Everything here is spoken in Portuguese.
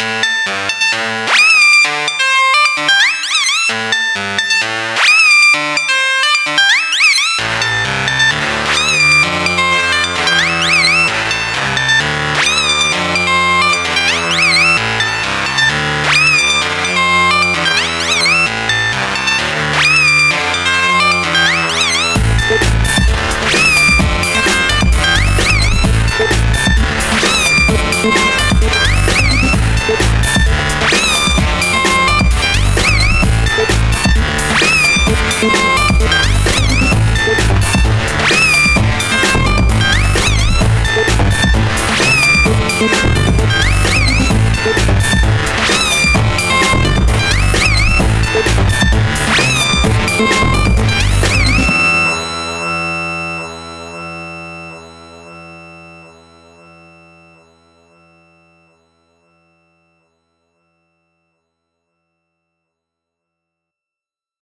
Música